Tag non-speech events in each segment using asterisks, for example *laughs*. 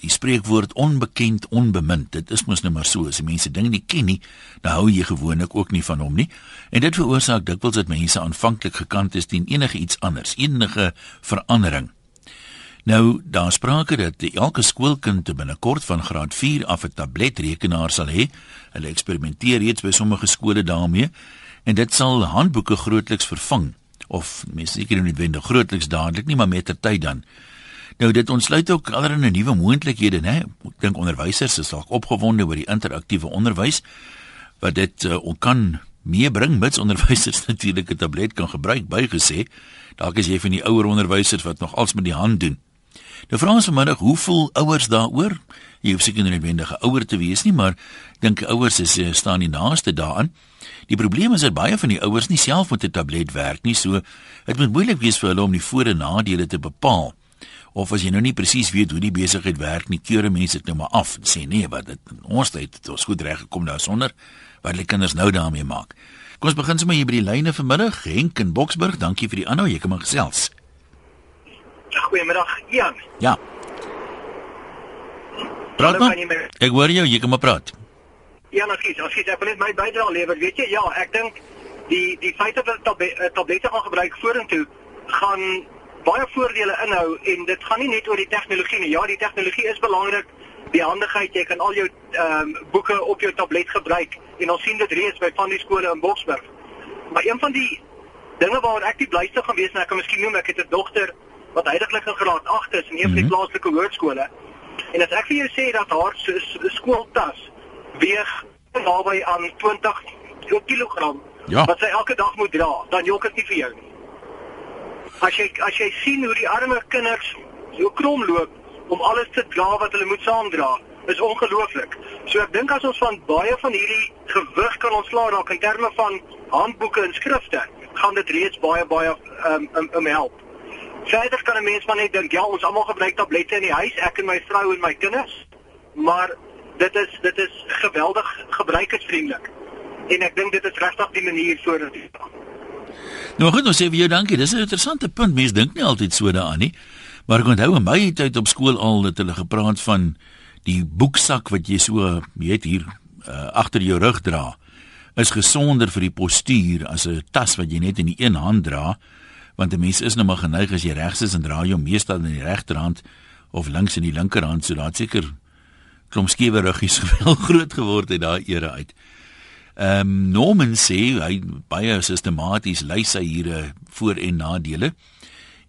die spreekwoord onbekend onbemind. Dit is mos nou maar so. As mense dinge nie ken nie, dan hou jy gewoonlik ook nie van hom nie. En dit veroorsaak dikwels dat mense aanvanklik gekant is teen enige iets anders, enige verandering. Nou, daar sprake dat elke skoolkind te binnekort van graad 4 af 'n tabletrekenaar sal hê. Hulle eksperimenteer reeds by sommige skole daarmee en dit sal handboeke grootliks vervang of mens seker nie noodwendig grootliks dadelik nie, maar met ter tyd dan. Nou dit ontsluit ook allerlei nuwe moontlikhede, né? Ek dink onderwysers is dalk opgewonde oor die interaktiewe onderwys wat dit uh, kan meebring mits onderwysers *laughs* natuurlik 'n tablet kan gebruik bygesê. Dalk is jy van die ouer onderwysers wat nog als met die hand doen. Nou vra ons vanmiddag, hoe voel ouers daaroor? Jy hoef seker nie noodwendig 'n ouer te wees nie, maar dink ouers is eh, staan die naaste daaraan. Die probleem is dat baie van die ouers nie self met 'n tablet werk nie, so dit moet moeilik wees vir hulle om die voor- en nadele te bepaal of as jy nou nie presies weet hoe die besigheid werk nie, keure mense dit nou maar af en sê nee, wat dit ons het dit ons goed reg gekom daar sonder wat die kinders nou daarmee maak. Kom ons begin sommer hier by die lyne vanmiddag. Henk in Boksburg, dankie vir die aanhou. Jy kan maar gesels. Goeiemiddag, Jan. Ja. Praat maar. Ek hoor jou, jy kan maar praat. Ja, natuurlijk. Als je net mijn bijdrage levert, weet je, ja, ik denk die die feit dat we tablette gaan gebruik vorentoe gaan baie voordele inhou en dit gaan nie net oor die tegnologie nie. Ja, die tegnologie is belangrik. Die handigheid, jy kan al jou ehm um, boeke op jou tablet gebruik en ons sien dit reeds by van die skole in Boksburg. Maar een van die dinge waaroor ek die blyste gaan wees en ek kan miskien noem ek het 'n dogter wat heidaglik in graad 8 is in een van die mhm. plaaslike hoërskole. En as ek vir jou sê dat haar skooltas weeg naby aan 20 kg ja. wat sy elke dag moet dra, dan jok dit nie vir jou nie. As jy as jy sien hoe die arme kinders so krom loop om alles te dra wat hulle moet saamdra, is ongelooflik. So ek dink as ons van baie van hierdie gewig kan ontslaa raak in terme van handboeke en skrifte, gaan dit reeds baie baie um um, um help. Verder kan 'n mens maar net dink, ja, ons almal gebruik tablette in die huis, ek en my vrou en my kinders, maar dit is dit is geweldig gebruikersvriendelik. En ek dink dit is regtig die manier vorentoe. Nou goed, ons sê vir jou dankie. Dis 'n interessante punt. Mense dink nie altyd so daaraan nie. Maar ek onthou in my tyd op skool al dat hulle gepraat van die boeksak wat jy so weet hier uh, agter jou rug dra is gesonder vir die postuur as 'n tas wat jy net in die een hand dra want 'n mens is nou maar geneig as jy regs is en dra jou meestal in die regterhand of links in die linkerhand so daat seker klomp skewe ruggies *laughs* gewel groot geword het daai era uit. Ehm um, Norman sê hy baie sistematies lys hy hier 'n eh, voor en nadele.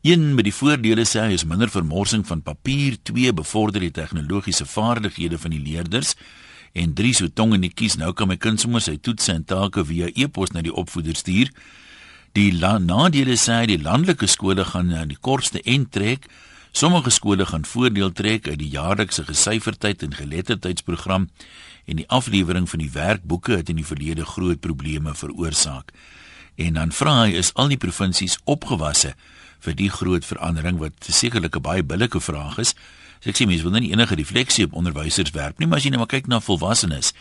Een met die voordele sê hy is minder vermorsing van papier, twee bevorder die tegnologiese vaardighede van die leerders en drie so tong in die kies nou kan my kind sommer sy toetse en take via e-pos na die opvoeder stuur. Die nadele sê hy die landelike skole gaan aan die kortste end trek. Sommige skole gaan voordeel trek uit die jaarlikse gesyferdheid en geletterdheidsprogram en die aflewering van die werkboeke het in die verlede groot probleme veroorsaak. En dan vra hy is al die provinsies opgewasse vir die groot verandering wat sekerlik 'n baie billike vraag is. So ek sê mense wil nie enige refleksie op onderwysers werp nie, maar as jy net nou maar kyk na volwassenes,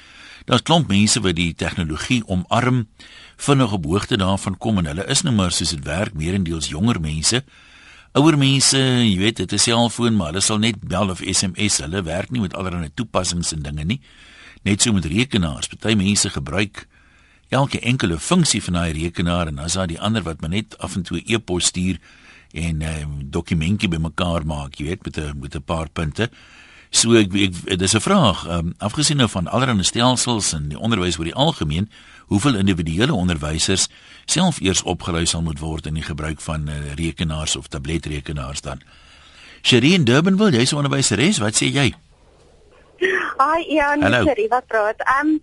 daar's klomp mense wat die tegnologie omarm, vinnig op hoogte daarvan kom en hulle is nou maar soos dit werk, meerendeels jonger mense. Ouer mense, jy weet, is 'n selfoon, maar hulle sal net bel of SMS, hulle werk nie met allerlei toepassings en dinge nie. Net so met rekenaars. Party mense gebruik elke enkele funksie van daai rekenaar en is daar die ander wat maar net af en toe e-pos stuur en 'n um, dokumentjie bymekaar maak, jy weet, met 'n met 'n paar punte. So ek, ek dis 'n vraag, um, afgesien nou van allerlei stelsels en die onderwys oor die algemeen, hoeveel individuele onderwysers self eers opgelei sal moet word in die gebruik van uh, rekenaars of tabletrekenaars dan. Sherin Durbanville, jy's 'n onderwyseres, wat sê jy? Hi, ja, nee, wat praat. Ehm um,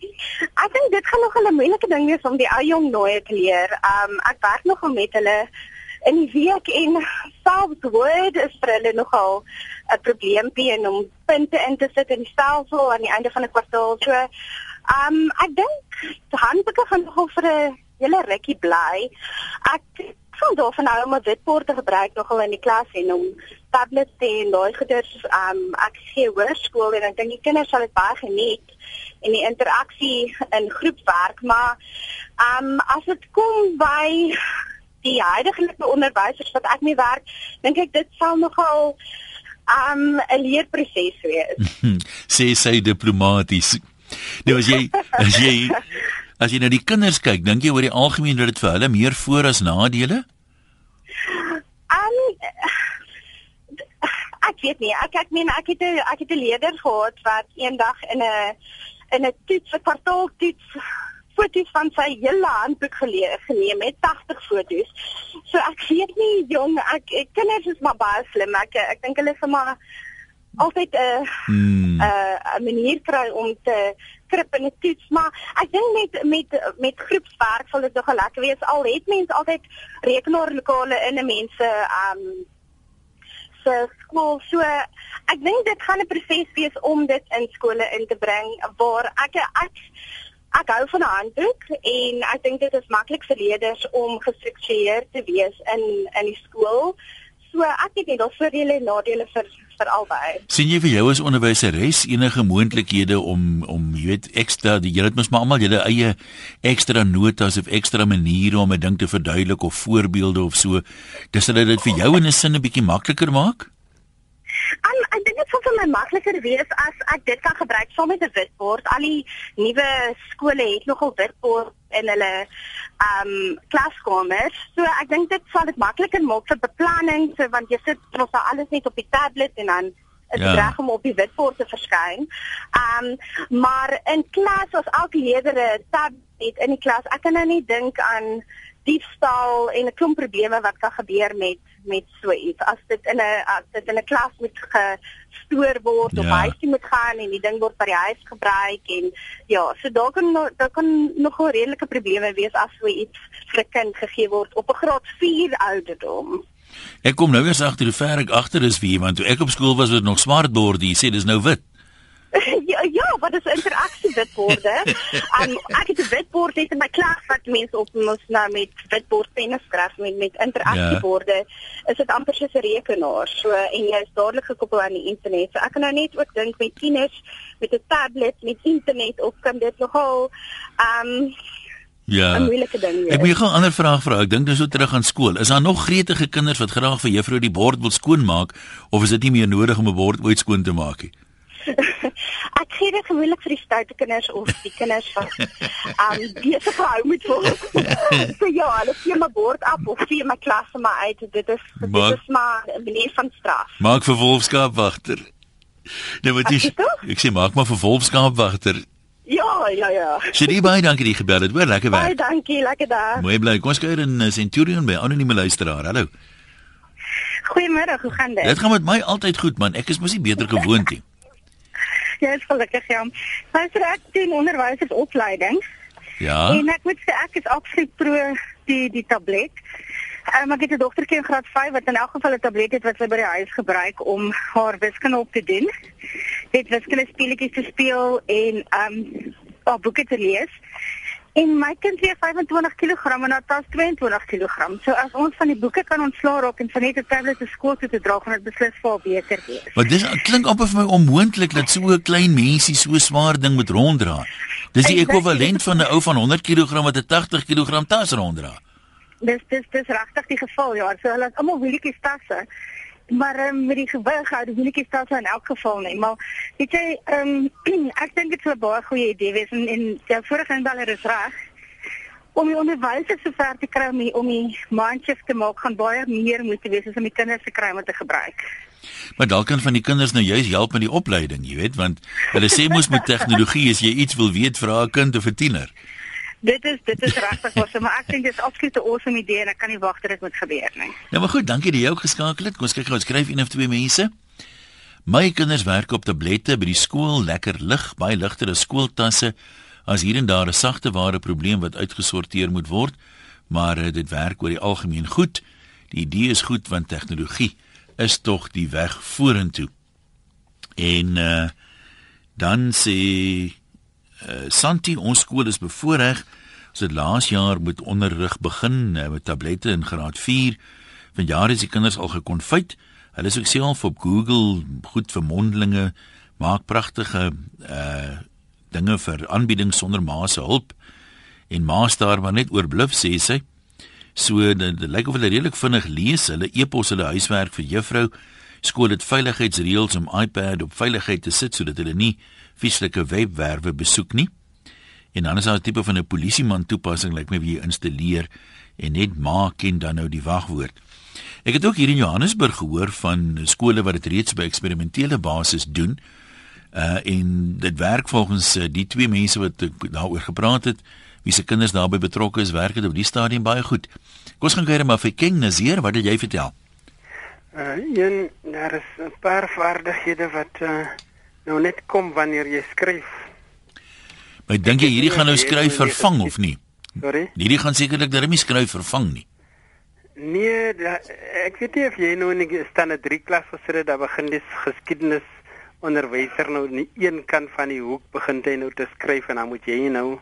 ek dink dit gaan nog 'n moeilike ding wees om die ou jong nooie te leer. Ehm um, ek werk nog met hulle in die week en selfs woord is vir hulle nogal 'n probleempie en om punte in te sit in die stelsel aan die einde van 'n kwartaal. So, ehm um, ek dink handboeke gaan nogal vir 'n hele rukkie bly. Ek van daar van nou om 'n witbord te gebruik nogal in die klas en om tablets te en daai goeders um ek gee hoërskool en ek dink die kinders sal dit baie geniet en die interaksie in groepwerk maar um as dit kom by die huidige onderwysers wat ek mee werk dink ek dit sal nogal um 'n leerproses wees. *laughs* sê sy diplomaties. Nou as jy as jy as jy na die kinders kyk, dink jy oor die algemeen dat dit vir hulle meer voor as nadele? Um ek weet nie. Ek ek meen ek het 'n ek het 'n leerder gehad wat eendag in 'n in 'n toets, 'n kwartaaltoets foto's van sy hele handboek geneem met 80 foto's. So ek weet nie jong, ek, ek kinders is maar baie slim. Ek ek dink hulle is maar altyd 'n hmm. 'n manier kry om te krip in 'n toets, maar ek dink met met met groepswerk sal dit nogal lekker wees. Al het mense altyd rekenaarlokale in 'n mense um se skool. So ek dink dit gaan 'n proses wees om dit in skole in te bring waar ek ek ek hou van 'n handboek en ek dink dit is maklik vir leerders om gestruktureerd te wees in in die skool. So ek het net al voordele en nadele vir vir albei. sien jy vir jou as onderwyseres enige moontlikhede om om jy weet ekstra die julle het mos maar almal julle eie ekstra notas of ekstra maniere om 'n ding te verduidelik of voorbeelde of so dis hulle dit vir jou in 'n sin 'n bietjie makliker maak? Um, ek dink dit sou vir my makliker wees as ek dit kan gebruik saam met 'n witbord. Al die nuwe skole het nogal witbord in hulle um klaskamers. So ek dink dit sal dit makliker maak vir beplanning, so want jy sit mos alles net op die tablet en dan is dit ja. reg om op die witbord te verskyn. Um maar in klas as elke leerder 'n tab het in die klas, ek kan nou nie dink aan diefstal en 'n klomp probleme wat kan gebeur met met so iets as dit in 'n as dit in 'n klas moet gestoor word ja. of huis toe moet gaan en die ding word by die huis gebruik en ja, so daar kan daar kan nogal redelike probleme wees as so iets vir 'n kind gegee word op 'n graad 4 ouderdom. Ek kom nou weer agter hoe ver ek agter is wie want toe ek op skool was was dit nog smartbord, jy sê dis nou wit. Ja, wat is interaksie witborde? um, *laughs* ek het 'n witbord net in my klas wat mense op moet nou met witbord penne skryf met met interaksieborde. Ja. Is dit amper soos 'n rekenaar? So en jy is dadelik gekoppel aan die internet. So ek kan nou net ook dink met tieners met 'n tablet met internet of kan dit nogal um Ja. Ek moet gou 'n ander vraag vra. Ek dink nou so terug aan skool. Is daar nog gretige kinders wat graag vir juffrou die bord wil skoonmaak of is dit nie meer nodig om 'n bord ooit skoon te maak nie? Ek gee dit gewoonlik vir die stoute kinders of die kinders wat um besig gehou moet word. so ja, hulle gee my bord af of gee my klasse maar uit. Dit is dit maak, is maar 'n manier van straf. Maak vir wolfskaapwagter. Nee, wat is Ek sê maak maar vir wolfskaapwagter. Ja, ja, ja. Sien baie dankie die gebel het. Hoor lekker werk. Baie dankie, lekker dag. Mooi bly. Kom ons kyk in uh, Centurion by anonieme luisteraar. Hallo. Goeiemôre, hoe gaan dit? Dit gaan met my altyd goed man. Ek is mos nie beter gewoond nie. *laughs* jy is gelukkig ja. My vrek doen onderwysersopleiding. Ja. En ek moet sê ek is absoluut pro die die tablet. Um, ek het 'n dogtertjie in graad 5 wat in elk geval 'n tablet het wat sy by die huis gebruik om haar wiskunde op te doen. Dit wiskunde speletjies te speel en ehm um, haar boeke te lees. En my kind weeg 25 kg en haar tas 22 kg. So as ons van die boeke kan ontslaa raak en van net 'n tablet te skool toe te dra, gaan dit beslis vir haar beter wees. Maar dis klink amper vir my onmoontlik dat so 'n klein mensie so swaar ding moet ronddra. Dis die ekwivalent van 'n ou van 100 kg wat 'n 80 kg tas ronddra. Dis dis dis regtig die geval ja. So hulle het almal wielietjies tasse maar um, met die gewig hou die netjies daar in elk geval nie. Maar weet jy um, *clears throat* ek dink dit sou 'n baie goeie idee wees en en die vorige inbeller is reg. Om die onderwysers so ver te kry om die, om die mindshift te maak gaan baie meer moet wees as om die kinders te kry om te gebruik. Maar dalk kan van die kinders nou juist help met die opleiding, jy weet, want hulle sê mos met *laughs* tegnologie as jy iets wil weet, vra 'n kind of 'n tiener dit is dit is regtig awesome, maar ek dink dit is absoluut 'n awesome idee en ek kan nie wag dat dit moet gebeur nie. Ja, maar goed, dankie dat jy ook geskakel het. Kom ons kyk gou, skryf een of twee mense. My kinders werk op tablette by die skool, lekker lig, baie ligter as skooltasse. As hier en daar 'n sagte ware probleem wat uitgesorteer moet word, maar uh, dit werk oor die algemeen goed. Die idee is goed want tegnologie is tog die weg vorentoe. En uh dan sê uh, Santi, ons skool is bevoordeel. Ons het laas jaar met onderrig begin uh, met tablette in graad 4. Vanjaar is die kinders al gekonfyt. Hulle is ook self op Google goed vir mondelinge, maak pragtige uh dinge vir aanbiedings sonder ma se hulp. En ma staar maar net oorbluf sê sy. So dit lyk of hulle redelik vinnig lees. Hulle epos hulle huiswerk vir juffrou Skool het veiligheidsreëls om iPad op veiligheid te sit sodat hulle nie vieslike webwerwe besoek nie. En dan is daar 'n tipe van 'n polisieman toepassing lyk like my wie jy installeer en net maak ken dan nou die wagwoord. Ek het ook hier in Johannesburg gehoor van skole wat dit reeds by eksperimentele basis doen. Uh en dit werk volgens uh, die twee mense wat daaroor gepraat het, wie se kinders daarbey betrokke is, werk dit op die stadium baie goed. Kom ons gaan kyk maar vir King Nazir, wat het jy vertel? Uh een daar is 'n paar vaardighede wat uh nou net kom wanneer jy skryf. Maar dink jy hierdie gaan nou skryf vervang of nie? Sorry. Hierdie gaan sekerlik darem nie skryf vervang nie. Nee, da, ek weet nie of jy nou in standaard 3 klas gesit het, daar begin die geskiedenis onderwyser nou nie een kant van die hoek begin hy nou te skryf en dan moet jy nou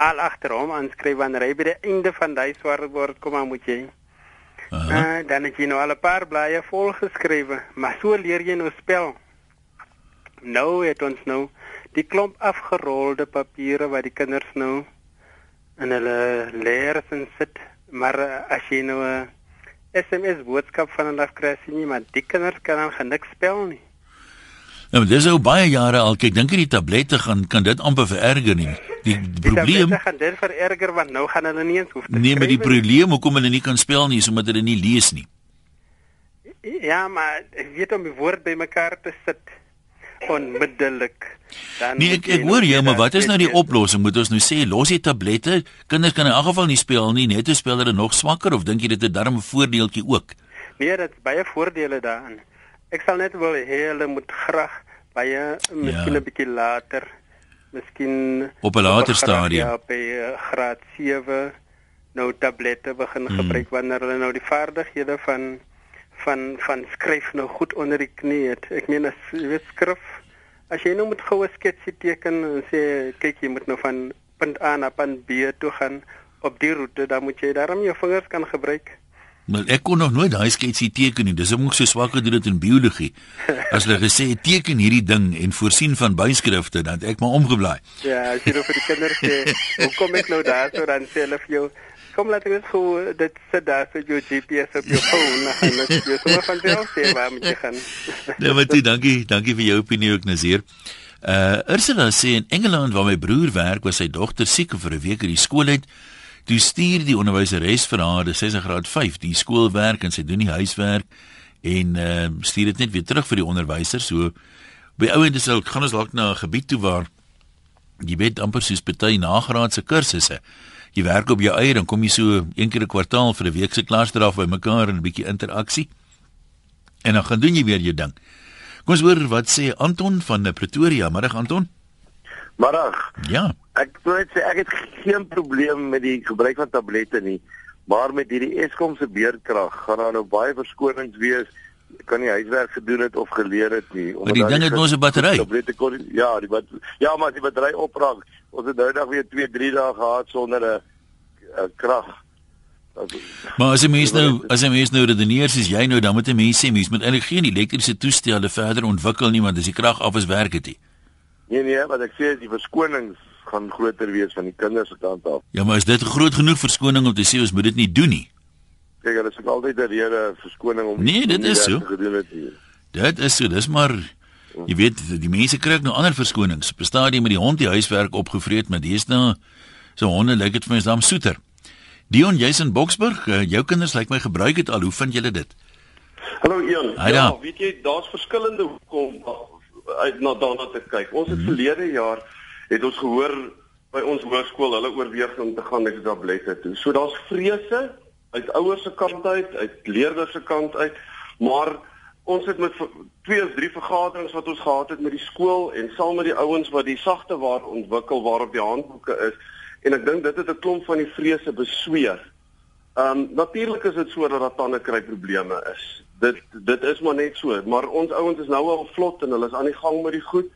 al agter hom aanskryf wanneer hy by die einde van daai swart bord kom aan moet jy. Uh -huh. uh, dan het jy nou al 'n paar blaaie vol geskrywe, maar so leer jy nou spel. Nou het ons nou die klomp afgerolde papiere wat die kinders nou in hulle leers en sit, maar uh, as jy nou 'n SMS boodskap van hulle kry, sien jy maar die kinders kan dan niks spel nie. Nou, dis ou baie jare al. Ek dink die tablette gaan kan dit amper vererger nie. Die, die probleem Dit gaan dit vererger want nou gaan hulle nie eens hoef te Nee, maar die probleem hoekom hulle nie kan spel nie is omdat hulle nie lees nie. Ja, maar ek weet om die woord bymekaar te sit onmiddellik. Dan Nee, ek ek hoor jy, maar wat is nou die oplossing? Moet ons nou sê los die tablette? Kinders kan in elk geval nie speel nie, net te speel hulle nog swakker of dink jy dit het 'n darm voordeeltjie ook? Nee, dit is baie voordele daarin. Ek sal net wil hê hulle moet graag baie miskien ja. 'n bietjie later miskien op 'n later stadium ja by uh, graad 7 nou tablette begin hmm. gebruik wanneer hulle nou die vaardighede van van van skryf nou goed onder die knie het ek meen as jy weet skryf as jy nou met goue sketsie teken en sê kyk jy moet nou van punt A na punt B toe gaan op die roete dan moet jy daarom jou vingers kan gebruik Maar ek kon nog nooit daai sketsie teken nie. Dis om so swak gedoen dit in biologie. *laughs* As hulle gesê teken hierdie ding en voorsien van byskrifte, dan ek maar omgeblaai. Ja, as jy nou vir die kinders sê, *laughs* "Hoe kom ek nou daar so dan sê hulle vir jou, kom laat ek net gou dit sit daar so jou GPS op jou foon en dan jy sommer van self *laughs* sê waar moet jy gaan." *laughs* Nee, maar dit, dankie, dankie vir jou opinie ook Nazir. Uh Ursula sê in Engeland waar my broer werk, was sy dogter siek vir 'n week in die skool uit. Toe stuur die onderwyseres vir haar, dis in graad 5, die skoolwerk en sy doen die huiswerk en uh, stuur dit net weer terug vir die onderwyser. So by ouende sal gaan ons dalk na 'n gebied toe waar jy weet amper soos party nagraadse kursusse. Jy werk op jou eie en kom jy so een keer 'n kwartaal vir 'n week se klasdraf by mekaar en 'n bietjie interaksie. En dan gaan doen jy weer jou ding. Kom ons hoor wat sê Anton van Pretoria. Middag Anton. Middag. Ja. Ek wil sê ek het geen probleem met die gebruik van tablette nie, maar met hierdie Eskom se beerdkrag gaan daar nou baie verskonings wees. Kan nie huiswerk gedoen het of geleer het nie. Maar die ding het mos 'n battery. Tablette kon ja, die bat Ja, maar die battery opraak. Ons het nou dag weer 2, 3 dae gehad sonder 'n krag. Maar as jy mens nou as jy mens nou redeneer soos jy nou dan moet 'n mens sê mens moet eintlik geen elektriese toestelle verder ontwikkel nie want as die krag af is werk dit nie. Nee nee, wat ek sê is die verskonings gaan groter wees van die kinders se kant af. Ja, maar is dit groot genoeg verskoning om te sê ons moet dit nie doen nie? Kyk, hulle sê altyd dat rede verskoning om Nee, dit is so. Dit is so, dis maar jy weet, die mense kry nou ander verskonings. Op 'n stadium met die hond die huiswerk opgevreet, maar dis nou so honde lyk dit vir my is dan soeter. Dion, jy's in Boksburg. Uh, jou kinders lyk my gebruik dit al. Hoe vind julle dit? Hallo Ian. Ja, weet jy, daar's verskillende hoekom uit na daarna te kyk. Ons het mm -hmm. verlede jaar het ons gehoor by ons hoërskool hulle oorweeg om te gaan met tablette toe. So daar's vrese uit ouers se kant uit, uit leerders se kant uit, maar ons het met twee of drie vergaderings wat ons gehad het met die skool en saam met die ouens wat die sagte waar ontwikkel waarop die handboeke is en ek dink dit het 'n klomp van die vrese besweer. Ehm um, natuurlik is dit so dat daar tande kry probleme is dit dit is maar net so, maar ons ouens is nou al vlot en hulle is aan die gang met die goed.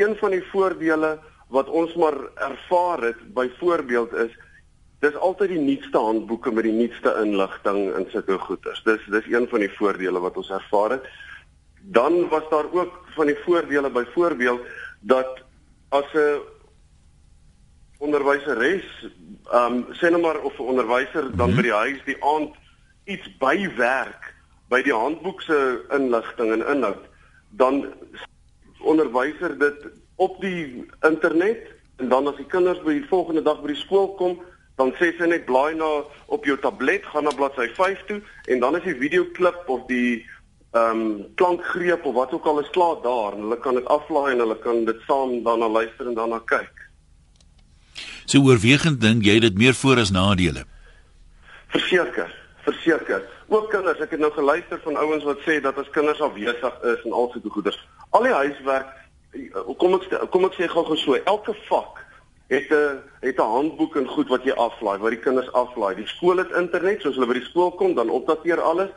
Een van die voordele wat ons maar ervaar het byvoorbeeld is dis altyd die nuutste handboeke met die nuutste inligting in sulke goeders. Dis dis een van die voordele wat ons ervaar het. Dan was daar ook van die voordele byvoorbeeld dat as 'n onderwyseres, ehm um, sê nou maar of 'n onderwyser dan -hmm. by die huis die aand iets bywerk by die handboek se inligting en inhoud, dan onderwyser dit op die internet en dan as die kinders by die volgende dag by die skool kom, dan sê sy net blaai na op jou tablet, gaan na bladsy 5 toe en dan is die videoklip of die ehm um, klankgreep of wat ook al is klaar daar en hulle kan dit aflaai en hulle kan dit saam daarna luister en daarna kyk. So oorwegend dink jy dit meer voor as nadele? Verseker, verseker. Ook kinders, ek het nou geluister van ouens wat sê dat as kinders afwesig is en al sulke goeders, al die huiswerk kom ek kom ek sê gou-gou so, elke vak het 'n het 'n handboek en goed wat jy aflaai, wat die kinders aflaai. Die skool het internet, soos hulle by die skool kom, dan opdateer alles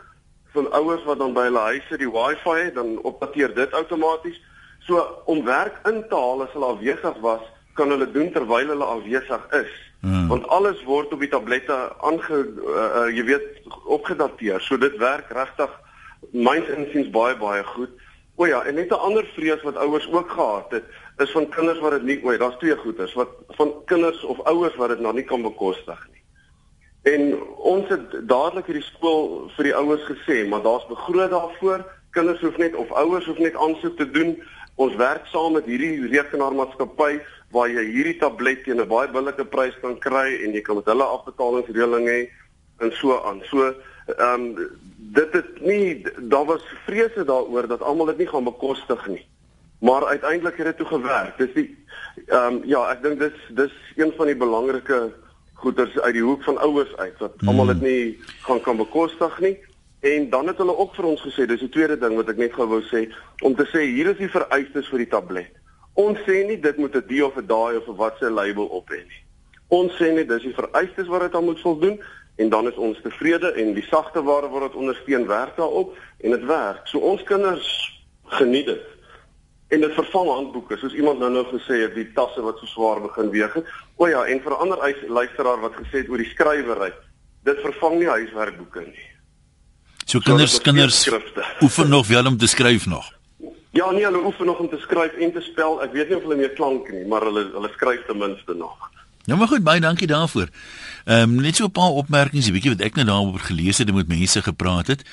van ouers wat dan by hulle huise die wifi het, dan opdateer dit outomaties. So om werk in te haal as hulle afwesig was, kan hulle doen terwyl hulle afwesig is. Hmm. Want alles word op die tablette aange uh, uh, jy weet opgedateer. So dit werk regtig myns insiens baie baie goed. O ja, en net 'n ander vrees wat ouers ook gehad het, is van kinders wat dit nie, o, daar's twee goeters, wat van kinders of ouers wat dit nou nie kan bekostig nie. En ons het dadelik hierdie skool vir die ouers gesê, maar daar's begroot daarvoor. Kinders hoef net of ouers hoef net aansoek te doen. Ons werk saam met hierdie rekenaarmaatskappy waar jy hierdie tablet teen 'n baie billike prys kan kry en jy kan met hulle afbetalingsreëling hê en so aan. So ehm um, dit is nie daar was vrese daaroor dat almal dit nie gaan bekostig nie. Maar uiteindelik het dit toe gewerk. Dis die ehm um, ja, ek dink dis dis een van die belangrike goeders uit die hoek van ouers uit wat hmm. almal dit nie gaan kan bekostig nie. En dan het hulle ook vir ons gesê, dis die tweede ding wat ek net gou wou sê, om te sê hier is die vereistes vir die tablet. Ons sê nie dit moet 'n die of 'n daai of 'n watse label op hê nie. Ons sê net dis die vereistes wat dit aan moet voldoen en dan is ons tevrede en die sagte ware word ondersteun werk daarop en dit werk. So ons kinders geniet dit. En dit vervang handboeke, soos iemand nou nou gesê het, die tasse wat so swaar begin weeg. O ja, en vir 'n ander luisteraar wat gesê het oor die skrywery, dit vervang nie huiswerkboeke nie. So kinders so kinders oefen nog wel om te skryf nog. Ja, nee, hulle oefen nog om te skryf en te spel. Ek weet nie of hulle meer klank nie, maar hulle hulle skryf ten minste nog. Ja, maar goed, baie dankie daarvoor. Ehm um, net so 'n paar opmerkings, 'n bietjie wat ek nou daaroor gelees het en met mense gepraat het.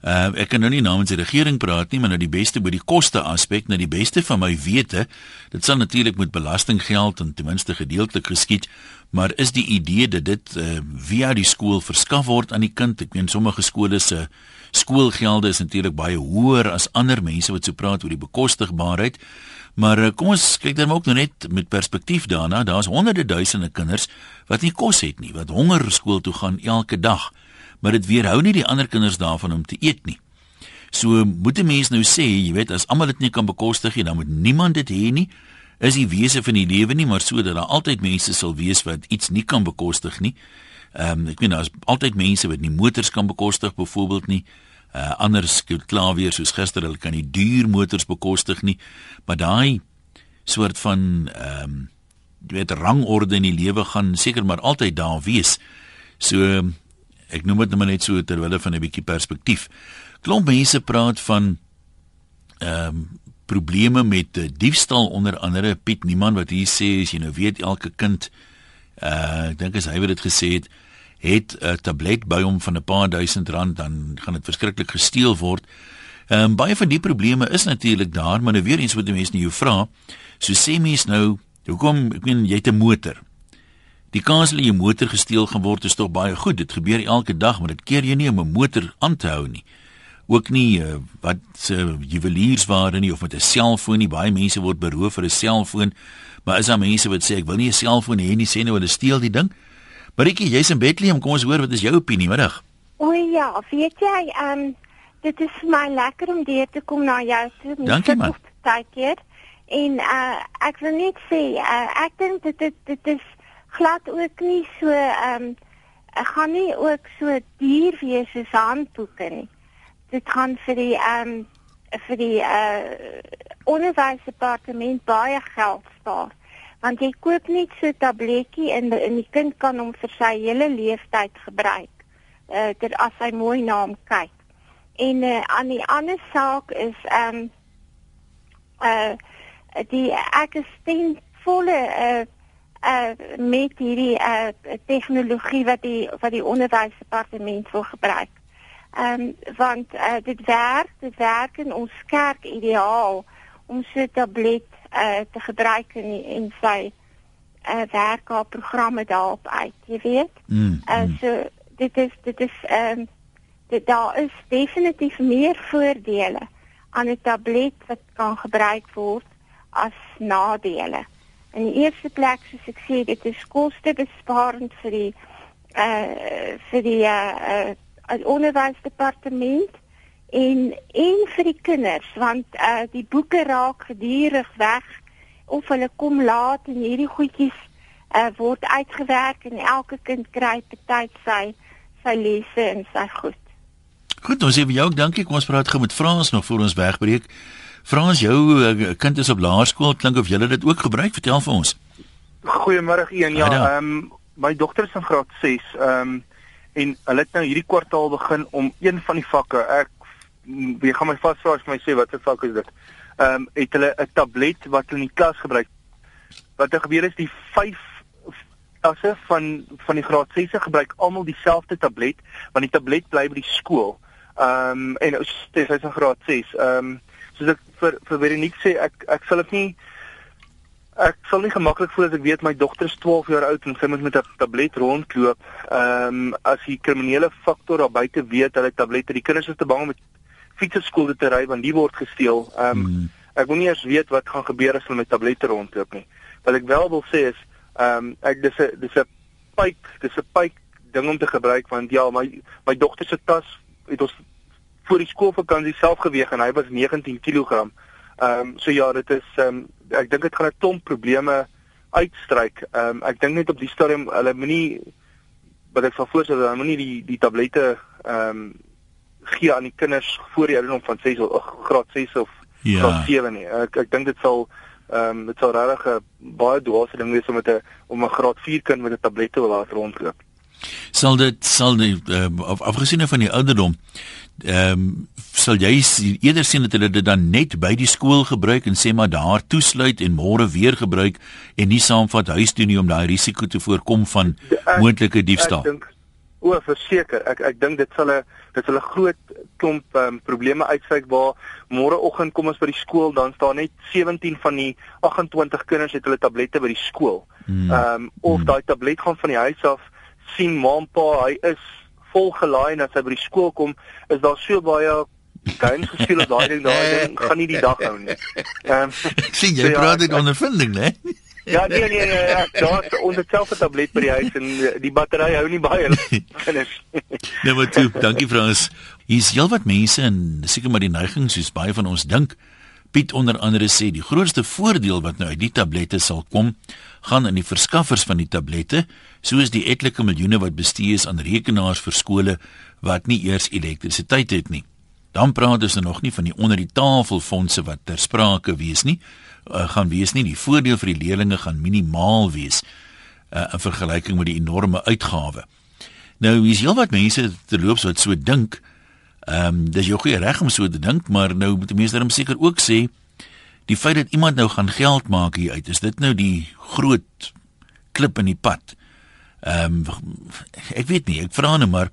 Uh, ek kan nou nie namens die regering praat nie, maar nou die beste by die koste aspek, nou die beste van my wete, dit sal natuurlik met belastinggeld en ten minste gedeeltelik geskied, maar is die idee dat dit uh, via die skool verskaf word aan die kind? Ek meen sommige skole se skoolgelde is natuurlik baie hoër as ander mense wat so praat oor die bekostigbaarheid. Maar eh, kom ons kyk dan ook nou net met perspektief daarna. Daar's honderde duisende kinders wat nie kos het nie, wat honger skool toe gaan elke dag. Maar dit weerhou nie die ander kinders daarvan om te eet nie. So moet 'n mens nou sê, jy weet, as almal dit nie kan bekostig nie, dan moet niemand dit hê nie. Is die wese van die lewe nie maar sodat daar altyd mense sal wees wat iets nie kan bekostig nie. Ehm um, ek weet daar's altyd mense wat nie motors kan bekostig byvoorbeeld nie uh, anders klaar weer soos gister hulle kan nie duur motors bekostig nie maar daai soort van ehm um, jy weet rangorde in die lewe gaan seker maar altyd daar wees so ek noem dit net so terwyl van 'n bietjie perspektief klomp mense praat van ehm um, probleme met uh, diefstal onder andere Piet Niemand wat hier sê as jy nou weet elke kind uh ek dink as hy het dit gesê het het 'n tablet by hom van 'n paar duisend rand dan gaan dit verskriklik gesteel word. Ehm um, baie van die probleme is natuurlik daar, maar nou weer eens wat die mense nou jou vra, so sê mense nou, hoekom ek meen jy het 'n motor. Die kans dat jou motor gesteel gaan word is tog baie goed. Dit gebeur elke dag, maar dit keer jy nie om 'n motor aan te hou nie. Ook nie uh, wat se uh, juweliersware nie of met 'n selfoon nie. Baie mense word beroof vir 'n selfoon. Maar is daar mense wat sê ek wil nie 'n selfoon hê nie, sê nou hulle steel die ding? Maritjie, jy's in Bethlehem, kom ons hoor wat is jou opinie middag? O ja, weet jy, ehm um, dit is vir my lekker om hier te kom na jou toe. Dankie man. Keer. En uh ek wil net sê, uh, ek dink dit dit dit is glad ook nie so ehm um, ek gaan nie ook so duur wees as handboeke nie. Dit gaan vir die ehm um, vir die uh onderwysdepartement baie geld spaar want jy koop net so 'n tabletjie en in die kind kan hom vir sy hele lewenstyd gebruik. Uh dit as hy mooi na hom kyk. En uh aan die ander saak is ehm um, uh die ek is teen volle uh uh met hierdie uh tegnologie wat die wat die onderwysdepartement wil gebruik. Ehm um, want uh, dit werk, dit werk in ons kerk ideaal om so 'n tablet uh, te gebruik in en sy uh, werk haar programme daarop uit, jy weet. Mm, uh, so dit is dit is ehm um, dit daar is definitief meer voordele aan 'n tablet wat kan gebruik word as nadele. In die eerste plek soos ek sê, dit is kostebesparend vir die uh vir die uh, uh onderwysdepartement en en vir die kinders want uh die boeke raak gedurig weg of hulle kom laat en hierdie goedjies uh word uitgewerk en elke kind kry betyds sy sy lesse en sy goed. Goed, ons sê vir jou dankie. Kom ons praat gou met Frans nog voor ons wegbreek. Frans, jou uh, kind is op laerskool. Klink of jy dit ook gebruik. Vertel vir ons. Goeiemôre een. Ja, ehm um, my dogter is in graad 6. Ehm um, en hulle het nou hierdie kwartaal begin om een van die vakke. Ek jy gaan my vasvra as my sê watter vak is dit? Ehm um, het hulle 'n tablet wat hulle in die klas gebruik. Wat er gebeur is die 5 klasse van van die graad 6 gebruik almal dieselfde tablet want die tablet bly by die skool. Ehm um, en sy is in graad 6. Ehm um, soos ek vir vir Veronique sê ek ek sal dit nie ek sal nie gemaklik voel as ek weet my dogter is 12 jaar oud en sy moet met 'n tablet rondloop. Ehm um, as die kriminele faktor daar buite weet hulle tablette, die kinders is te bang om met fietsskool te ry want die word gesteel. Ehm um, hmm. ek wil nie eers weet wat gaan gebeur as hulle met tablette rondloop nie. Wat ek wel wil sê is ehm um, ek dis 'n dis 'n pyp, dis 'n pyp ding om te gebruik want ja, my my dogter se tas het ons voor die skoolvakansie self geweg en hy was 19 kg. Ehm um, so ja, dit is ehm um, ek dink dit gaan 'n klomp probleme uitstryk. Ehm um, ek dink net op die stadium hulle moenie wat ek sal voorstel hulle moenie die die tablette ehm um, gee aan die kinders voor die ouderdom van 6 of graad 6 of ja. graad 7 nie. Ek ek dink dit sal ehm um, dit sal regtig 'n baie dwaase ding wees om met 'n om 'n graad 4 kind met 'n tablet te laat rondloop. Sal dit sal nie uh, af, afgesien van die ouderdom ehm um, sal jy eerder sien dat hulle dit dan net by die skool gebruik en sê maar daar toesluit en môre weer gebruik en nie saamvat huis toe nie om daai risiko te voorkom van moontlike diefstal. Ek dink o, verseker, ek ek dink dit sal 'n dit sal 'n groot klomp um, probleme uitsyk waar môreoggend kom ons by die skool dan staan net 17 van die 28 kinders het hulle tablette by die skool. Hmm. Ehm um, of hmm. daai tablet gaan van die huis af sien maampa hy is vol gelaai en as hy by die skool kom is daar so baie games gespeel daai ding daai ding gaan nie die dag hou nie. Ehm um, sien jy so, ja, praat dit ja, ondervinding né? Ja nee nee nee ja, daar ons het self 'n tablet by die huis en die battery hou nie baie kinders. *laughs* nee maar toe, dankie Frans. Hier's heelwat mense en seker maar die neiging soos baie van ons dink. Piet onder andere sê die grootste voordeel wat nou uit die tablette sal kom, gaan in die verskaffers van die tablette, soos die etlike miljoene wat bestee is aan rekenaars vir skole wat nie eers elektrisiteit het nie. Dan praat ons nog nie van die onder die tafel fondse wat ter sprake wees nie, uh, gaan wees nie. Die voordeel vir die leerders gaan minimaal wees uh, in vergelyking met die enorme uitgawe. Nou, hier's heelwat mense terloops wat so dink. Ehm um, dis jou goeie reg om so te dink, maar nou moet die mense dan seker ook sê die feit dat iemand nou gaan geld maak hier uit, is dit nou die groot klip in die pad. Ehm um, ek weet nie, ek vra nou maar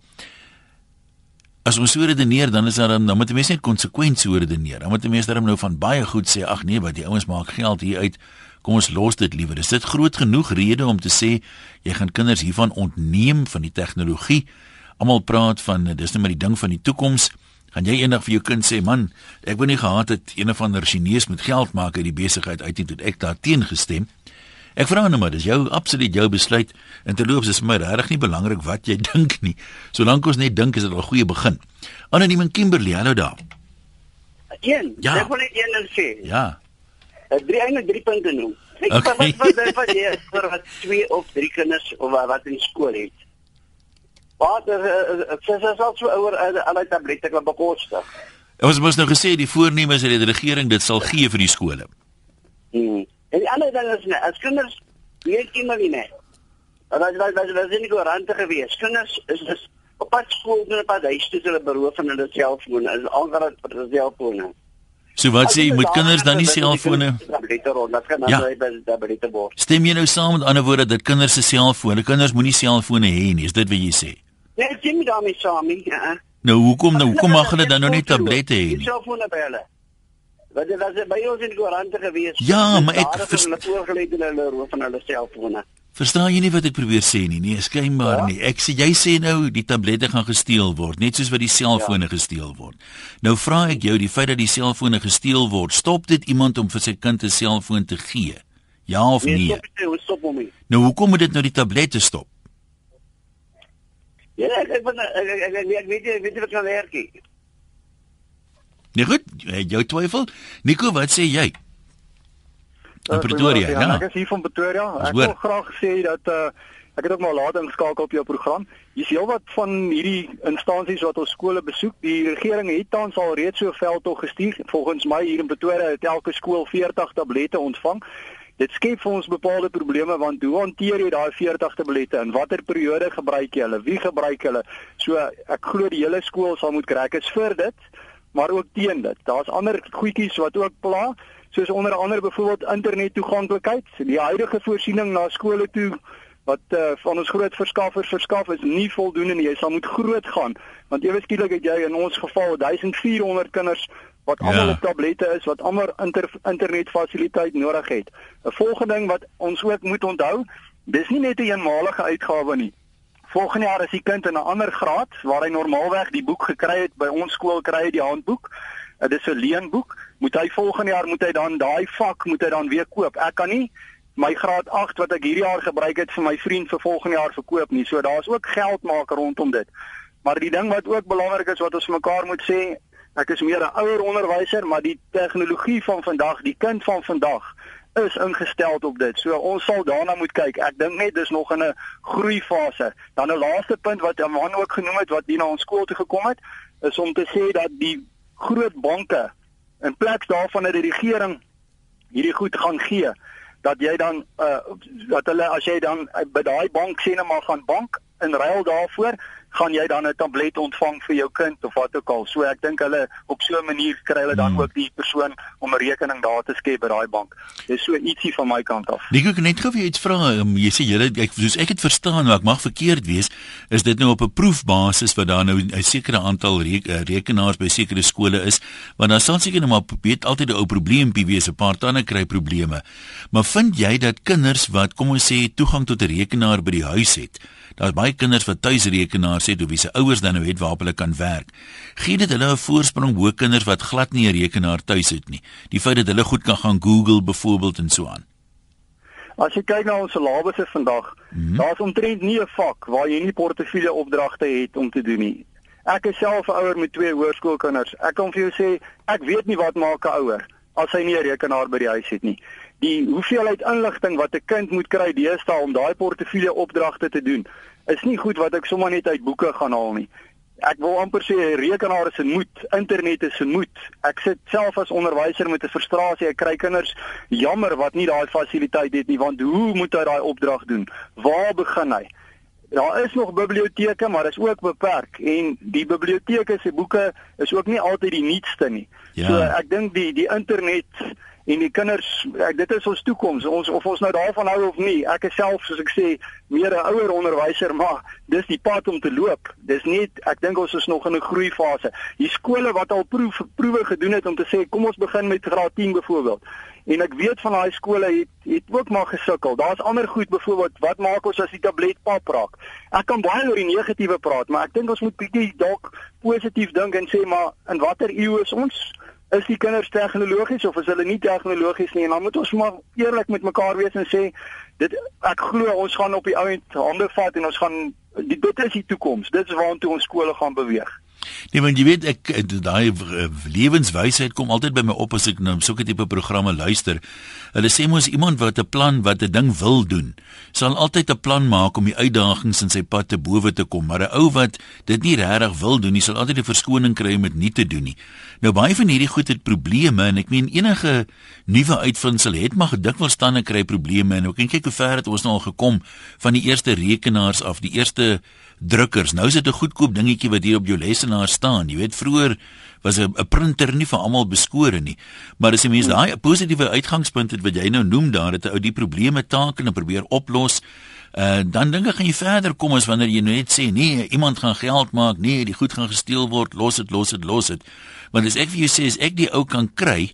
as ons so redeneer dan is daar dan moet mense net konsekwent so redeneer. Dan moet mense daarom nou van baie goed sê, ag nee, wat die ouens maak geld hier uit. Kom ons los dit liewer. Is dit groot genoeg rede om te sê jy gaan kinders hiervan ontneem van die tegnologie? Almal praat van dis net maar die ding van die toekoms. Gaan jy eendag vir jou kind sê, "Man, ek wou nie gehad het een of ander Chinese met geld maak uit die besigheid uit nie toe ek daar teen gestem." Ek vra nou maar, dis jou absoluut jou besluit. En terloops is my regtig nie belangrik wat jy *laughs* dink nie. Solank ons net dink is dit al 'n goeie begin. Anoniem en Kimberley, hallo daar. Een, ja. ek wil net een sê. Ja. Ek drie eintlik drie punte noem. Ek okay. *laughs* wat wat wat jy vir wat twee of drie kinders of wat in skool het. Wat is dit is al so oor al die tablette wat bekostig. Ons moes nou gesê die voorneme is dat die regering dit sal gee vir die skole. Hmm. En die ander ding is net as kinders weet iemand nie net. Maar dat dat dat is nie garante gewees. Kinders is is op pad skool en op pad huis toe hulle beroof van hulle selfone. Is algaar vir hulle selfone. So wat sê moet kinders dan nie selfone? Ja. Stem jy nou saam met ander woorde dat kinders se selfone, kinders moenie selfone hê nie, is dit wat jy sê? Nee, ek sien daarmee saam nie. Ja. Nou hoekom nou hoekom mag hulle dan nou nie tablette hê nie? Selfone by hulle. Wat dit was by ons in die koerante gewees. Ja, maar ek verstaan hulle oorgelê in hulle roof van hulle selfone. Verstaan jy nie wat ek probeer sê nie? Nee, skynbaar ja. nie. Ek sê jy sê nou die tablette gaan gesteel word, net soos wat die selfone ja. gesteel word. Nou vra ek jou, die feit dat die selfone gesteel word, stop dit iemand om vir sy kind 'n selfoon te gee? Ja of nee? Nee, stop, stop hom nie. Nou hoekom moet dit nou die tablette stop? Ja, ek ek ek ek, ek, ek, ek weet jy weet jy wat kan werk nie. Nee goed, jou twyfel. Nico, wat sê jy? In eh, Pretoria, ja. ja. Ek is hier van Pretoria. Ek wil graag sê dat uh ek het ook maar laat ingeskakel op jou program. Hier's heelwat van hierdie instansies wat ons skole besoek. Die regering het tans al reeds so veldtog gestuur. Volgens my hier in Pretoria het elke skool 40 tablette ontvang. Dit skep vir ons bepaalde probleme want hoe hanteer jy daai 40 tablette in watter periode gebruik jy hulle? Wie gebruik hulle? So ek glo die hele skool sal moet kry. Ek is vir dit, maar ook teen dit. Daar's ander goedjies wat ook pla soos onder andere byvoorbeeld internet toeganklikheid. Die huidige voorsiening na skole toe wat uh, van ons groot verskaffers verskaf is nie voldoende nie. Jy sal moet groot gaan want ewe skielik het jy in ons geval 1400 kinders wat ja. almal op tablette is wat almal inter, internetfasiliteit nodig het. 'n Volgende ding wat ons ook moet onthou, dis nie net 'n eenmalige uitgawe nie. Volgende jaar as die kind in 'n ander graad waar hy normaalweg die boek gekry het by ons skool kry hy die handboek. Dit is 'n leenboek moet hy volgende jaar moet hy dan daai vak moet hy dan weer koop. Ek kan nie my graad 8 wat ek hierdie jaar gebruik het vir my vriend vir volgende jaar verkoop nie. So daar's ook geld maak rondom dit. Maar die ding wat ook belangrik is wat ons mekaar moet sê, ek is meer 'n ouer onderwyser, maar die tegnologie van vandag, die kind van vandag is ingestel op dit. So ons sal daarna moet kyk. Ek dink net dis nog in 'n groeifase. Dan 'n laaste punt wat Aman ook genoem het wat hier na ons skool toe gekom het, is om te sê dat die groot banke in plek daarvan dat die regering hierdie goed gaan gee dat jy dan uh, dat hulle as jy dan by daai bank sê net maar gaan bank in ruil daarvoor gaan jy dan 'n tablet ontvang vir jou kind of wat ook al. So ek dink hulle op so 'n manier kry hulle dan hmm. ook die persoon om 'n rekening daar te skep by daai bank. Dis so ietsie van my kant af. Nik ek net gou vir iets vra. Um, jy sê julle ek soos ek het verstaan, maar ek mag verkeerd wees, is dit nou op 'n proefbasis wat daar nou 'n sekere aantal eh, rekenaars by sekere skole is, want dan sal seker nou maar weet altyd 'n ou probleempie wees, 'n paar tande kry probleme. Maar vind jy dat kinders wat kom ons sê toegang tot 'n rekenaar by die huis het, Daar's baie kinders wat tuisrekenaars het of wie se ouers dan nou het waarop hulle kan werk. Gee dit hulle 'n voorsprong bo kinders wat glad nie 'n rekenaar tuis het nie. Die feit dat hulle goed kan gaan Google byvoorbeeld en so aan. As jy kyk na ons syllabusse vandag, mm -hmm. daar's omtrent nie 'n vak waar jy nie portefeulje opdragte het om te doen nie. Ek is self 'n ouer met twee hoërskoolkinders. Ek kan vir jou sê, ek weet nie wat maak 'n ouer as hy nie 'n rekenaar by die huis het nie die hoeveelheid inligting wat 'n kind moet kry deesdae om daai portefeulje opdragte te doen, is nie goed wat ek sommer net uit boeke gaan haal nie. Ek wil amper sê rekenaar is 'n moet, internet is 'n moet. Ek sit self as onderwyser met 'n frustrasie. Ek kry kinders jammer wat nie daai fasiliteit het nie, want hoe moet hy daai opdrag doen? Waar begin hy? Daar is nog biblioteke, maar is ook beperk en die biblioteke se boeke is ook nie altyd die nuutste nie. Ja. So ek dink die die internet en die kinders ek, dit is ons toekoms. Ons of ons nou daarvan hou of nie ek is self soos ek sê meer 'n ouer onderwyser maar dis die pad om te loop. Dis nie ek dink ons is nog in 'n groeifase. Die skole wat al proef proewe gedoen het om te sê kom ons begin met graad 10 byvoorbeeld en ek weet van daai skole het het ook maar gesukkel. Daar's ander goed byvoorbeeld wat maak ons as die tablet pap raak? Ek kan baie oor die negatiewe praat maar ek dink ons moet bietjie dalk positief dink en sê maar in watter eeu is ons is die kinders tegnologies of is hulle nie tegnologies nie? En dan moet ons maar eerlik met mekaar wees en sê dit ek glo ons gaan op die ou end hande vat en ons gaan dit is die toekoms dit is waartoe ons skole gaan beweeg Nee, want jy weet ek daai lewenswysheid kom altyd by my op as ek nou sulke tipe programme luister. Hulle sê mos iemand wat 'n plan wat 'n ding wil doen, sal altyd 'n plan maak om die uitdagings in sy pad te bowe te kom, maar 'n ou wat dit nie regtig wil doen nie, sal altyd 'n verskoning kry om dit nie te doen nie. Nou baie van hierdie goed het probleme en ek meen enige nuwe uitvinding het maar gedikwels stande kry probleme en ook en kyk hoe ver het ons nou al gekom van die eerste rekenaars af, die eerste drukkers. Nou is dit 'n goedkoop dingetjie wat hier op jou lesenaar staan. Jy weet vroeër was 'n printer nie vir almal beskore nie. Maar as jy mens daai positiewe uitgangspunt het wat jy nou noem daar, dat 'n ou die probleme taak en probeer oplos, Uh dan dink ek gaan jy verder kom as wanneer jy net sê nee, iemand gaan geld maak, nee, die goed gaan gesteel word, los dit, los dit, los dit. Want as ek vir jou sê as ek die ou kan kry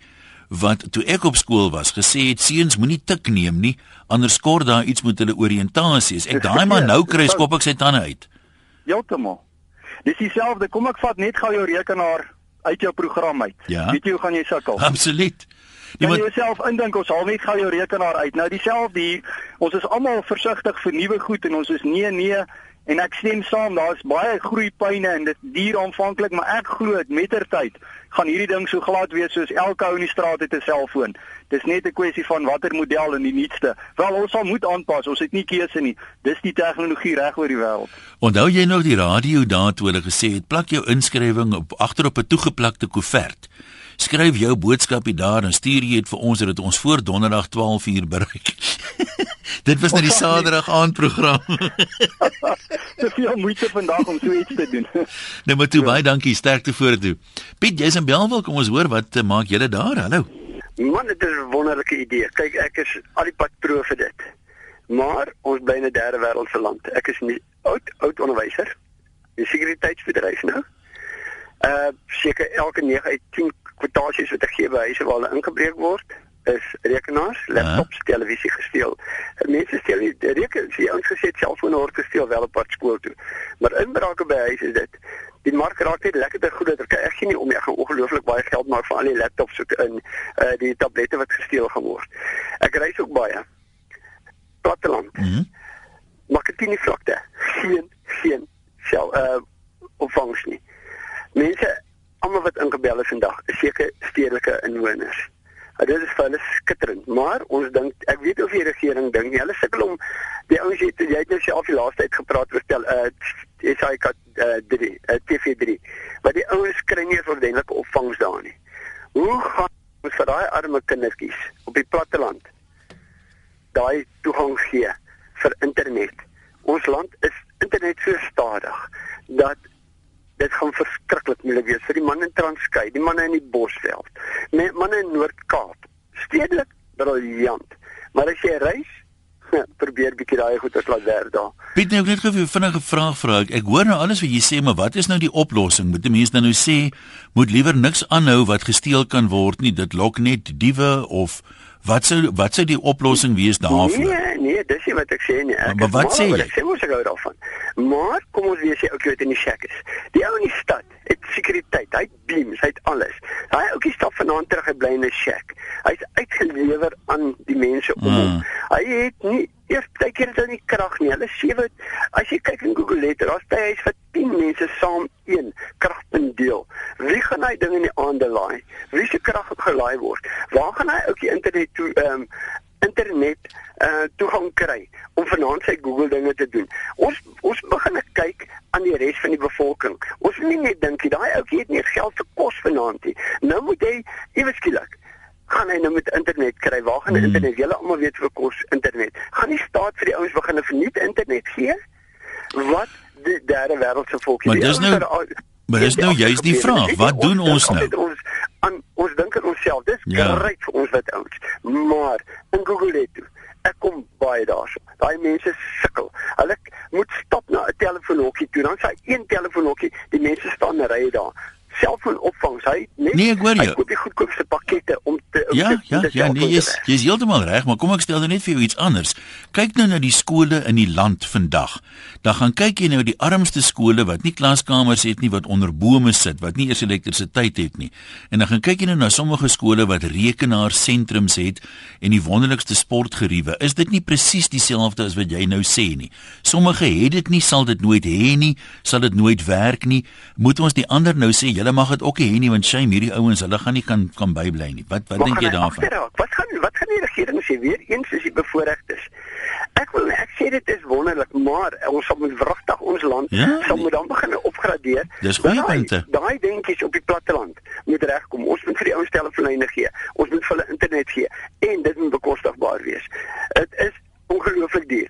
wat toe ek op skool was gesê het seuns moenie tik neem nie, anders kort daar iets met hulle oriëntasie. Ek *laughs* daai maar nou kry skop ek sy tande uit. Heeltemal. Dis dieselfde. Kom ek vat net gou jou rekenaar uit jou program uit. Ja? Weet jy hoe gaan jy sukkel? *laughs* Absoluut. Jy moet jouself indink ons haal net gou jou rekenaar uit. Nou dieselfde hier. Ons is almal versigtig vir nuwe goed en ons is nee nee en ek stem saam, daar's baie groeipyne en dit duur aanvanklik, maar ek glo mettertyd gaan hierdie ding so glad wees soos elke ou in die straat het 'n selfoon. Dis net 'n kwessie van watter model in die nuutste. Wel ons sal moet aanpas. Ons het nie keuse nie. Dis die tegnologie reg oor die wêreld. Onthou jy nog die radio daartoe hulle gesê het plak jou inskrywing op agter op 'n toegeplakte koevert. Skryf jou boodskapie daar en stuur dit vir ons sodat ons voor donderdag 12uur bereik. *laughs* Dit was net die Saterdag aandprogram. *laughs* Te veel moeite vandag om so iets te doen. *laughs* nou maar toe baie dankie, sterkte vorentoe. Piet, jy's in Belwel, kom ons hoor wat uh, maak julle daar? Hallo. Man, dit is 'n wonderlike idee. Kyk, ek is al die pad pro vir dit. Maar ons bly in 'n derde wêreldse land. Ek is nie oud oud onderwyser. Die sekuriteitsbedryf nou. Uh seker elke 9 uit 10 kwotasies wat ek gee by huise waar hulle ingebreek word is rekenaars, laptops, ja. televisie gesteel. Mense steel nie rekenaars, jy ons gesê selfone word gesteel wel op pad skool toe. Maar inbrake by huise is dit die mark raak net lekker te goed dat ek ek sien nie om jy gaan ongelooflik baie geld maak vir al die laptops ook in uh die tablette wat gesteel gaan word. Ek reis ook baie. Platteland. Mm Makatini vlakte. Geen geen sel uh opvangs nie. Mense almal wat ingebel is vandag, is seker stedelike inwoners. Uh, dit is vir hulle skitterend, maar ons dink ek weet of die regering dink nie. Hulle sukkel om die ouens het jy het nou self die laaste tyd gepraat oor tel uh SAIK uh 3, uh, TV3. Maar die ouens kry nie ordentlike opvangs daar nie. Hoe gaan ons vir daai arme kindertjies op die platteland daai toegang gee vir internet? Ons land is internet so stadig dat dit gaan verskriklik moeilik wees vir die manne in Transkei, die manne in die Bosveld, die manne in Noord-Kaap. Stedelik briljant. Maar as jy reis, *laughs* probeer bietjie daai goed as laat werk daar. Piet, nou net gou 'n vinnige vraag vra ek. Ek hoor nou alles wat jy sê, maar wat is nou die oplossing? Moet 'n mens dan nou sê moet liewer niks aanhou wat gesteel kan word nie. Dit lok net diewe of Wat sou wat sou die oplossing wees daarvoor? Nee, nee, dis nie wat ek sê nie. Ek maar, maar wat sê jy? Ek sê mos ek hou daarvan. Maar kom ons wees jy ook weet in die shack is. Die ou in die stad het sekuriteit, hy het beams, hy het alles. Hy ouetjie stap vanaand terug hy bly in 'n shack. Hy's uitgelewer aan die mense om hom. Hmm. Hy het nie eers hier is hulle nie krag nie. Hulle sewe as jy kyk in Google letter, daar's baie hy's vir 10 mense saam een kragpunt deel. Wie gaan hy ding in die aande laai? Wie se krag op gelaai word? Waar gaan hy ook die internet toe ehm um, internet uh toegang kry om vanaand sy Google dinge te doen. Ons ons begin kyk aan die res van die bevolking. Ons moet nie net dink daai ouetjie het nie geld vir kos vanaand nie. Nou moet hy ewe skielik gaan hy nou met internet kry. Waar gaan die hmm. internet? Julle almal weet vir kos internet. Gaan die staat vir die ouens begin 'n verniet internet gee? Wat die derde wêreldse volkie. Maar dis nou Maar dis nou juist die vraag, wat doen ons nou? Ons aan ons dink aan onsself. Dis ja. reg vir ons wat ouens. Maar in Google het ek kom baie daarso. Daai mense sukkel. Hulle moet stap na 'n telefoonhokkie toe. Dan sê een telefoonhokkie, die mense staan in rye daar selfoonopvangs. Hy net Nee, ek hoor jou. Hy koop die goedkoopste pakkette om te Ja, te, ja, ja, nee, jy's jy's heeltemal reg, maar kom ek stel nou net vir jou iets anders. Kyk nou na die skole in die land vandag. Dan gaan kyk jy nou die armste skole wat nie klaskamers het nie, wat onder bome sit, wat nie eers elektrisiteit het nie. En dan gaan kyk jy nou na sommige skole wat rekenaarsentrums het en die wonderlikste sportgeriewe. Is dit nie presies dieselfde as wat jy nou sê nie? Sommige het dit nie, sal dit nooit hê nie, sal dit nooit werk nie. Moet ons die ander nou sê julle mag dit ook hê nie want shame hierdie ouens hulle gaan nie kan kan bybly nie. Wat wat dink jy daarvan? Wat gaan wat gaan die regering sê weer eens as die bevoorregtes? Ek wil ek sê dit is wonderlik, maar ons moet wragtig ons land ja? sal moet dan begin opgradeer. Dis goeie punte. Daai dingetjies op die platteland moet regkom. Ons moet vir die ouens telefoonlyne gee. Ons moet vir hulle internet gee en dit moet bekostigbaar wees. Dit is ongelooflik duur.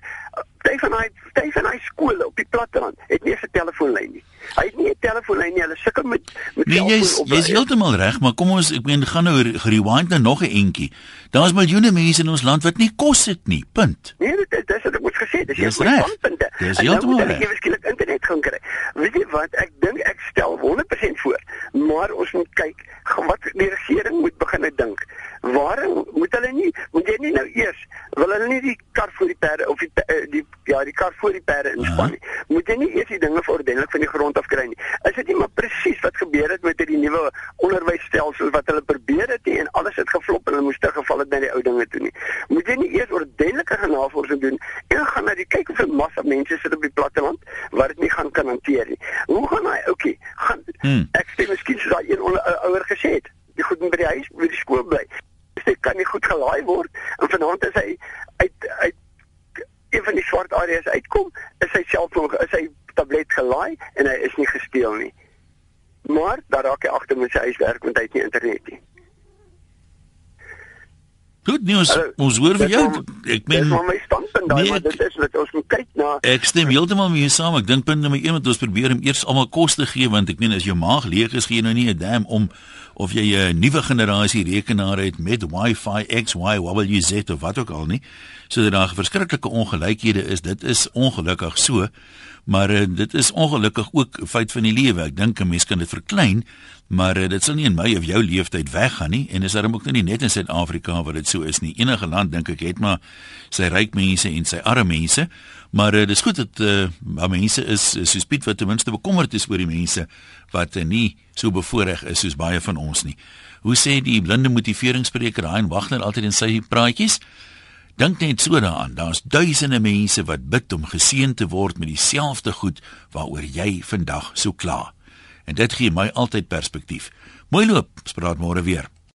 Party van daai party van daai skole op die platteland het nie 'n telefoonlyn nie. Hy het nie 'n telefoonlyn nie. Hulle sukkel met met Nee, jy's jy's heeltemal reg, maar kom ons ek meen gaan nou rewind nou nog 'n entjie. Daar's miljoene mense in ons land wat nie kos het nie. Punt. Nee, dit is dit moet gesê, dis jy standpunte. Dis heeltemal reg. Ek het skielik internet gaan kry. Weet jy wat? Ek dink ek stel 100% voor, maar ons moet kyk wat die regering moet begin dink. Waarom moet hulle nie moet jy nie nou eers wil hulle nie die kar voor die perde of die eh, die ja, die kar voor die perde inspan nie. Moet jy nie eers die dinge ordentlik van die grond af kry nie. Is dit nie maar presies wat gebeur het met hierdie nuwe onderwysstelsel wat hulle probeer het en alles het geflop en hulle moes teruggeval het na die ou dinge toe nie. Moet jy nie eers ordentlike navorsing doen en gaan na die kyk 'n massa mense sit op die platteland wat dit nie gaan kan hanteer nie. Hoe gaan hy? Okay, gaan hmm. ek sê miskien sou daai een ouer gesê het, jy goed by die huis, by die skool bly. Dit *laughs* kan nie goed gelaai word en vanaand is hy uit uit een van die swart areas uitkom, is hy selfoon is hy tablet gelaai en hy is nie gesteel nie. Maar daar raak hy agter met sy huiswerk want hy het nie internet nie. Goed nuus. Ons hoor vir jou. Ek meen Dis my standpunt daai, nee, maar dit is wat ons moet kyk na. Ek stem heeltemal mee saam. Ek dink punt nommer 1 wat ons probeer om eers almal kos te gee want ek meen as jou maag leeg is, gee jy nou nie 'n dam om of jy 'n nuwe generasie rekenaar het met Wi-Fi X, Y, WZ of wat ook al nie. So dat daar verskriklike ongelykhede is. Dit is ongelukkig so. Maar uh, dit is ongelukkig ook 'n feit van die lewe. Ek dink 'n mens kan dit verklein, maar uh, dit sal nie in my of jou leeftyd weggaan nie en is daarom ook nie net in Suid-Afrika waar dit so is nie. Enige land dink ek het maar sy ryk mense en sy arme mense. Maar uh, dis goed dat uh, mense is so spiet wat ten minste bekommerd is oor die mense wat uh, nie so bevoordeel is soos baie van ons nie. Hoe sê die blinde motiveringsspreker Hein Wagner altyd in sy praatjies? Dink net so daaraan, daar's duisende mense wat bid om geseën te word met dieselfde goed waaroor jy vandag so kla. En dit gee my altyd perspektief. Mooi loop, spraak môre weer.